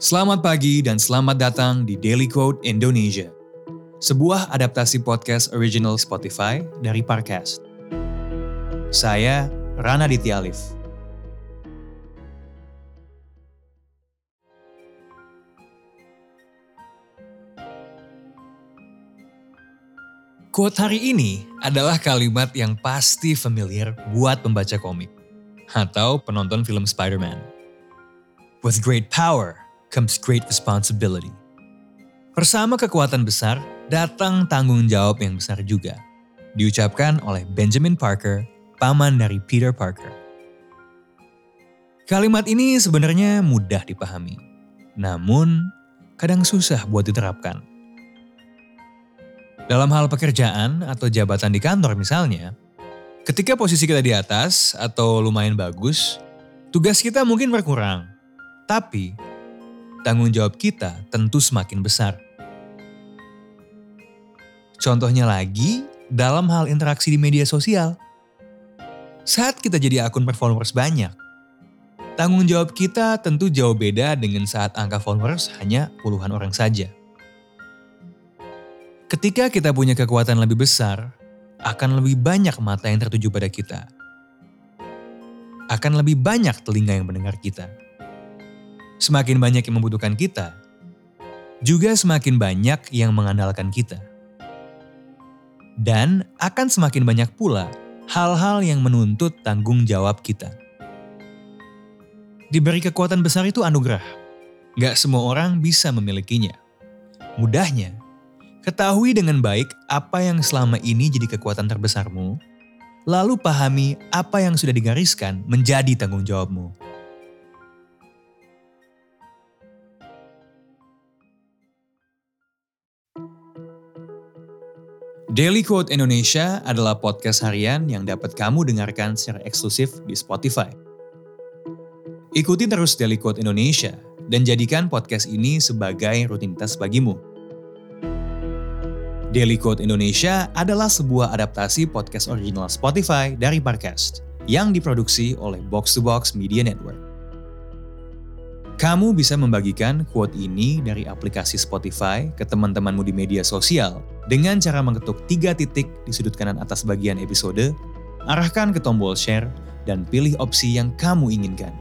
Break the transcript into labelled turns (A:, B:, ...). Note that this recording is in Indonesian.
A: Selamat pagi dan selamat datang di Daily Quote Indonesia. Sebuah adaptasi podcast original Spotify dari Parcast. Saya Rana Ditya Alif. Quote hari ini adalah kalimat yang pasti familiar buat pembaca komik atau penonton film Spider-Man. With great power comes great responsibility. Bersama kekuatan besar, datang tanggung jawab yang besar juga. Diucapkan oleh Benjamin Parker, paman dari Peter Parker. Kalimat ini sebenarnya mudah dipahami, namun kadang susah buat diterapkan. Dalam hal pekerjaan atau jabatan di kantor misalnya, ketika posisi kita di atas atau lumayan bagus, tugas kita mungkin berkurang. Tapi tanggung jawab kita tentu semakin besar. Contohnya lagi, dalam hal interaksi di media sosial. Saat kita jadi akun performers banyak, tanggung jawab kita tentu jauh beda dengan saat angka followers hanya puluhan orang saja. Ketika kita punya kekuatan lebih besar, akan lebih banyak mata yang tertuju pada kita. Akan lebih banyak telinga yang mendengar kita semakin banyak yang membutuhkan kita, juga semakin banyak yang mengandalkan kita. Dan akan semakin banyak pula hal-hal yang menuntut tanggung jawab kita. Diberi kekuatan besar itu anugerah. Gak semua orang bisa memilikinya. Mudahnya, ketahui dengan baik apa yang selama ini jadi kekuatan terbesarmu, lalu pahami apa yang sudah digariskan menjadi tanggung jawabmu. Daily Quote Indonesia adalah podcast harian yang dapat kamu dengarkan secara eksklusif di Spotify. Ikuti terus Daily Quote Indonesia dan jadikan podcast ini sebagai rutinitas bagimu. Daily Quote Indonesia adalah sebuah adaptasi podcast original Spotify dari Parcast yang diproduksi oleh Box to Box Media Network. Kamu bisa membagikan quote ini dari aplikasi Spotify ke teman-temanmu di media sosial dengan cara mengetuk tiga titik di sudut kanan atas bagian episode, arahkan ke tombol share, dan pilih opsi yang kamu inginkan.